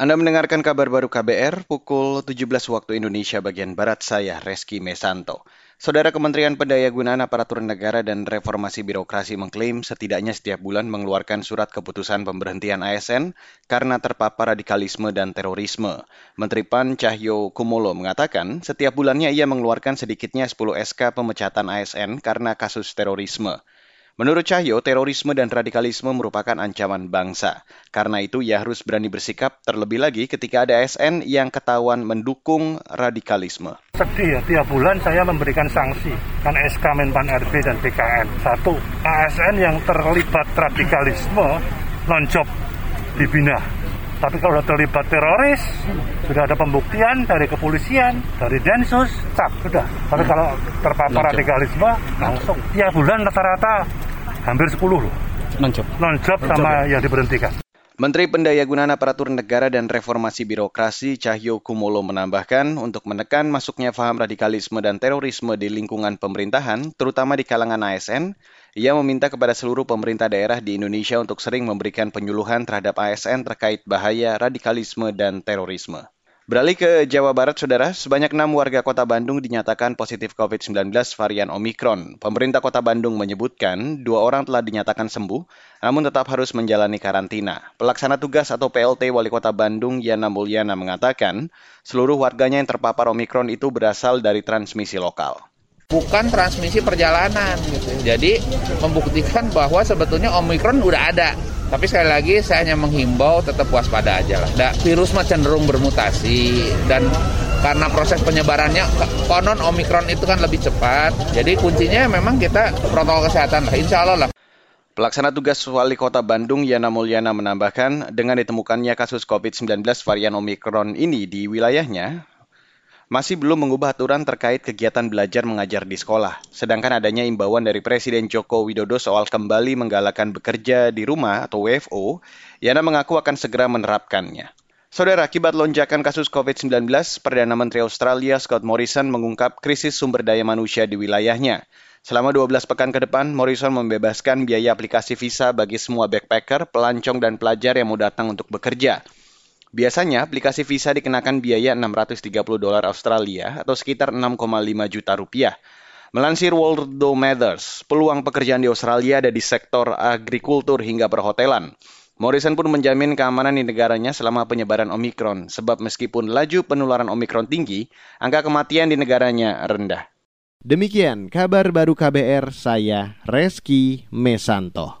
Anda mendengarkan kabar baru KBR pukul 17 waktu Indonesia bagian Barat saya, Reski Mesanto. Saudara Kementerian Pendayagunaan Aparatur Negara dan Reformasi Birokrasi mengklaim setidaknya setiap bulan mengeluarkan surat keputusan pemberhentian ASN karena terpapar radikalisme dan terorisme. Menteri PAN Cahyo Kumolo mengatakan setiap bulannya ia mengeluarkan sedikitnya 10 SK pemecatan ASN karena kasus terorisme. Menurut Cahyo, terorisme dan radikalisme merupakan ancaman bangsa. Karena itu, ia harus berani bersikap terlebih lagi ketika ada ASN yang ketahuan mendukung radikalisme. Sedih ya, tiap bulan saya memberikan sanksi. Kan SK Menpan RB dan BKN. Satu, ASN yang terlibat radikalisme non-job dibina. Tapi kalau sudah terlibat teroris, sudah ada pembuktian dari kepolisian, dari Densus, cap, sudah. Tapi kalau terpapar radikalisme, langsung. Tiap bulan rata-rata hampir 10 loh. Non-job. Non-job sama ya. yang diberhentikan. Menteri Pendayagunaan Aparatur Negara dan Reformasi Birokrasi Cahyo Kumolo menambahkan untuk menekan masuknya paham radikalisme dan terorisme di lingkungan pemerintahan, terutama di kalangan ASN, ia meminta kepada seluruh pemerintah daerah di Indonesia untuk sering memberikan penyuluhan terhadap ASN terkait bahaya radikalisme dan terorisme. Beralih ke Jawa Barat, Saudara, sebanyak enam warga kota Bandung dinyatakan positif COVID-19 varian Omikron. Pemerintah kota Bandung menyebutkan dua orang telah dinyatakan sembuh, namun tetap harus menjalani karantina. Pelaksana tugas atau PLT Wali Kota Bandung, Yana Mulyana, mengatakan seluruh warganya yang terpapar Omikron itu berasal dari transmisi lokal bukan transmisi perjalanan gitu. Jadi membuktikan bahwa sebetulnya Omikron udah ada tapi sekali lagi saya hanya menghimbau tetap waspada aja lah. Nah, virus mah cenderung bermutasi dan karena proses penyebarannya konon Omikron itu kan lebih cepat. Jadi kuncinya memang kita protokol kesehatan lah, insya Allah lah. Pelaksana tugas Wali Kota Bandung Yana Mulyana menambahkan, dengan ditemukannya kasus COVID-19 varian Omikron ini di wilayahnya, masih belum mengubah aturan terkait kegiatan belajar mengajar di sekolah. Sedangkan adanya imbauan dari Presiden Joko Widodo soal kembali menggalakkan bekerja di rumah atau WFO, Yana mengaku akan segera menerapkannya. Saudara, akibat lonjakan kasus COVID-19, Perdana Menteri Australia Scott Morrison mengungkap krisis sumber daya manusia di wilayahnya. Selama 12 pekan ke depan, Morrison membebaskan biaya aplikasi visa bagi semua backpacker, pelancong, dan pelajar yang mau datang untuk bekerja. Biasanya, aplikasi visa dikenakan biaya 630 dolar Australia atau sekitar 6,5 juta rupiah. Melansir World Matters, peluang pekerjaan di Australia ada di sektor agrikultur hingga perhotelan. Morrison pun menjamin keamanan di negaranya selama penyebaran Omikron, sebab meskipun laju penularan Omikron tinggi, angka kematian di negaranya rendah. Demikian kabar baru KBR saya Reski Mesanto.